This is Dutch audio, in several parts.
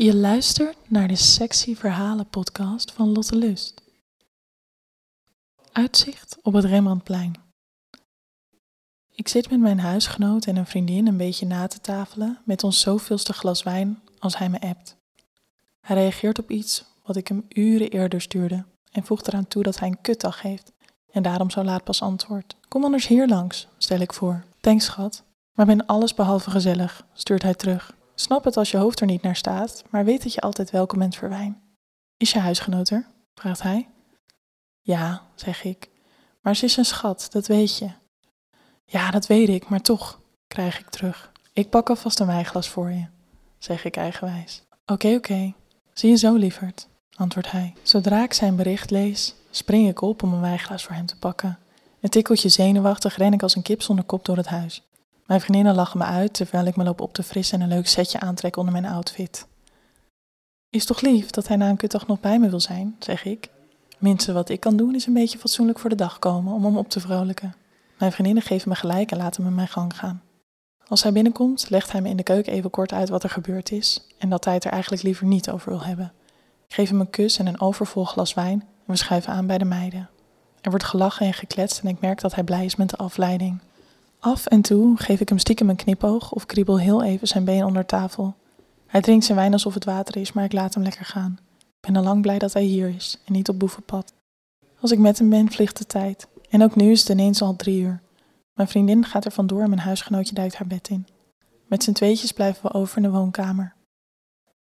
Je luistert naar de Sexy Verhalen podcast van Lotte Lust. Uitzicht op het Rembrandtplein. Ik zit met mijn huisgenoot en een vriendin een beetje na te tafelen met ons zoveelste glas wijn als hij me appt. Hij reageert op iets wat ik hem uren eerder stuurde en voegt eraan toe dat hij een kutdag heeft en daarom zo laat pas antwoordt. Kom anders hier langs, stel ik voor. Thanks schat, maar ben alles behalve gezellig, stuurt hij terug. Snap het als je hoofd er niet naar staat, maar weet dat je altijd welkom bent voor wijn. Is je huisgenoot er? vraagt hij. Ja, zeg ik. Maar ze is een schat, dat weet je. Ja, dat weet ik, maar toch, krijg ik terug. Ik pak alvast een wijnglas voor je, zeg ik eigenwijs. Oké, oké. Zie je zo, lieverd, antwoordt hij. Zodra ik zijn bericht lees, spring ik op om een wijnglas voor hem te pakken. Een tikkeltje zenuwachtig ren ik als een kip zonder kop door het huis. Mijn vriendinnen lachen me uit terwijl ik me loop op te frissen en een leuk setje aantrek onder mijn outfit. Is toch lief dat hij na een kutdag nog bij me wil zijn, zeg ik. Minste wat ik kan doen is een beetje fatsoenlijk voor de dag komen om hem op te vrolijken. Mijn vriendinnen geven me gelijk en laten me mijn gang gaan. Als hij binnenkomt, legt hij me in de keuken even kort uit wat er gebeurd is en dat hij het er eigenlijk liever niet over wil hebben. Ik geef hem een kus en een overvol glas wijn en we schuiven aan bij de meiden. Er wordt gelachen en gekletst en ik merk dat hij blij is met de afleiding. Af en toe geef ik hem stiekem een knipoog of kriebel heel even zijn been onder tafel. Hij drinkt zijn wijn alsof het water is, maar ik laat hem lekker gaan. Ik ben al lang blij dat hij hier is en niet op boevenpad. Als ik met hem ben, vliegt de tijd. En ook nu is het ineens al drie uur. Mijn vriendin gaat er vandoor en mijn huisgenootje duikt haar bed in. Met z'n tweetjes blijven we over in de woonkamer.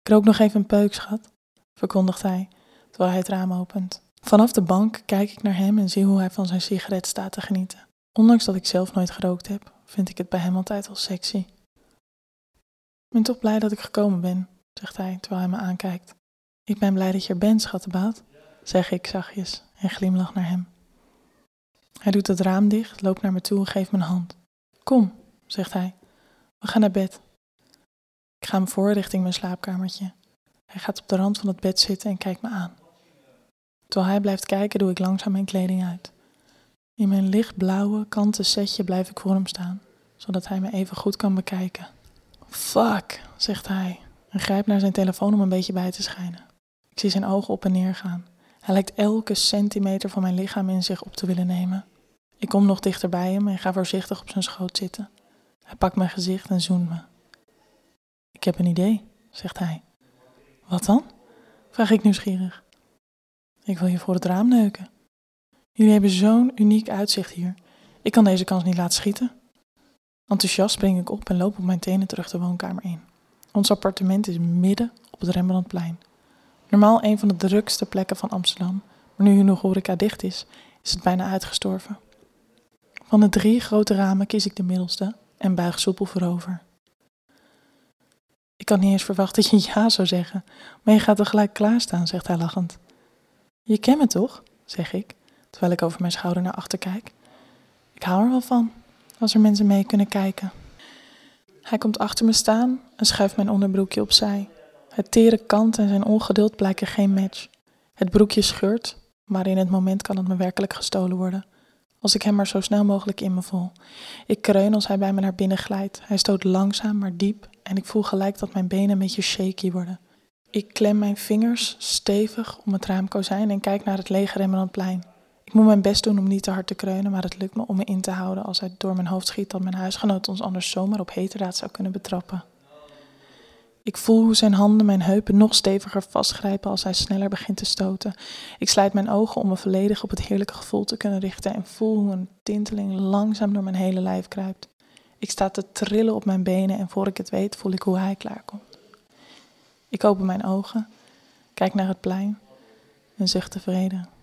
Ik rook nog even een peuk, schat, verkondigt hij, terwijl hij het raam opent. Vanaf de bank kijk ik naar hem en zie hoe hij van zijn sigaret staat te genieten. Ondanks dat ik zelf nooit gerookt heb, vind ik het bij hem altijd wel sexy. Ik ben toch blij dat ik gekomen ben, zegt hij terwijl hij me aankijkt. Ik ben blij dat je er bent, schattenbaat, zeg ik zachtjes en glimlach naar hem. Hij doet het raam dicht, loopt naar me toe en geeft me hand. Kom, zegt hij. We gaan naar bed. Ik ga hem voor richting mijn slaapkamertje. Hij gaat op de rand van het bed zitten en kijkt me aan. Terwijl hij blijft kijken, doe ik langzaam mijn kleding uit. In mijn lichtblauwe kanten setje blijf ik voor hem staan, zodat hij me even goed kan bekijken. Fuck, zegt hij en grijpt naar zijn telefoon om een beetje bij te schijnen. Ik zie zijn ogen op en neer gaan. Hij lijkt elke centimeter van mijn lichaam in zich op te willen nemen. Ik kom nog dichter bij hem en ga voorzichtig op zijn schoot zitten. Hij pakt mijn gezicht en zoent me. Ik heb een idee, zegt hij. Wat dan? vraag ik nieuwsgierig. Ik wil je voor het raam neuken. Jullie hebben zo'n uniek uitzicht hier. Ik kan deze kans niet laten schieten. Enthousiast spring ik op en loop op mijn tenen terug de woonkamer in. Ons appartement is midden op het Rembrandtplein. Normaal een van de drukste plekken van Amsterdam, maar nu nog horeca dicht is, is het bijna uitgestorven. Van de drie grote ramen kies ik de middelste en buig soepel voorover. Ik kan niet eens verwachten dat je ja zou zeggen, maar je gaat er gelijk klaarstaan, zegt hij lachend. Je kent me toch? zeg ik, terwijl ik over mijn schouder naar achter kijk. Ik hou er wel van, als er mensen mee kunnen kijken. Hij komt achter me staan en schuift mijn onderbroekje opzij. Het tere kant en zijn ongeduld blijken geen match. Het broekje scheurt, maar in het moment kan het me werkelijk gestolen worden. Als ik hem maar zo snel mogelijk in me voel. Ik kreun als hij bij me naar binnen glijdt. Hij stoot langzaam maar diep en ik voel gelijk dat mijn benen een beetje shaky worden. Ik klem mijn vingers stevig om het raamkozijn en kijk naar het lege Rembrandtplein. Ik moet mijn best doen om niet te hard te kreunen, maar het lukt me om me in te houden als hij door mijn hoofd schiet dat mijn huisgenoot ons anders zomaar op heterdaad zou kunnen betrappen. Ik voel hoe zijn handen mijn heupen nog steviger vastgrijpen als hij sneller begint te stoten. Ik sluit mijn ogen om me volledig op het heerlijke gevoel te kunnen richten en voel hoe een tinteling langzaam door mijn hele lijf kruipt. Ik sta te trillen op mijn benen en voor ik het weet voel ik hoe hij klaarkomt. Ik open mijn ogen, kijk naar het plein en zucht tevreden.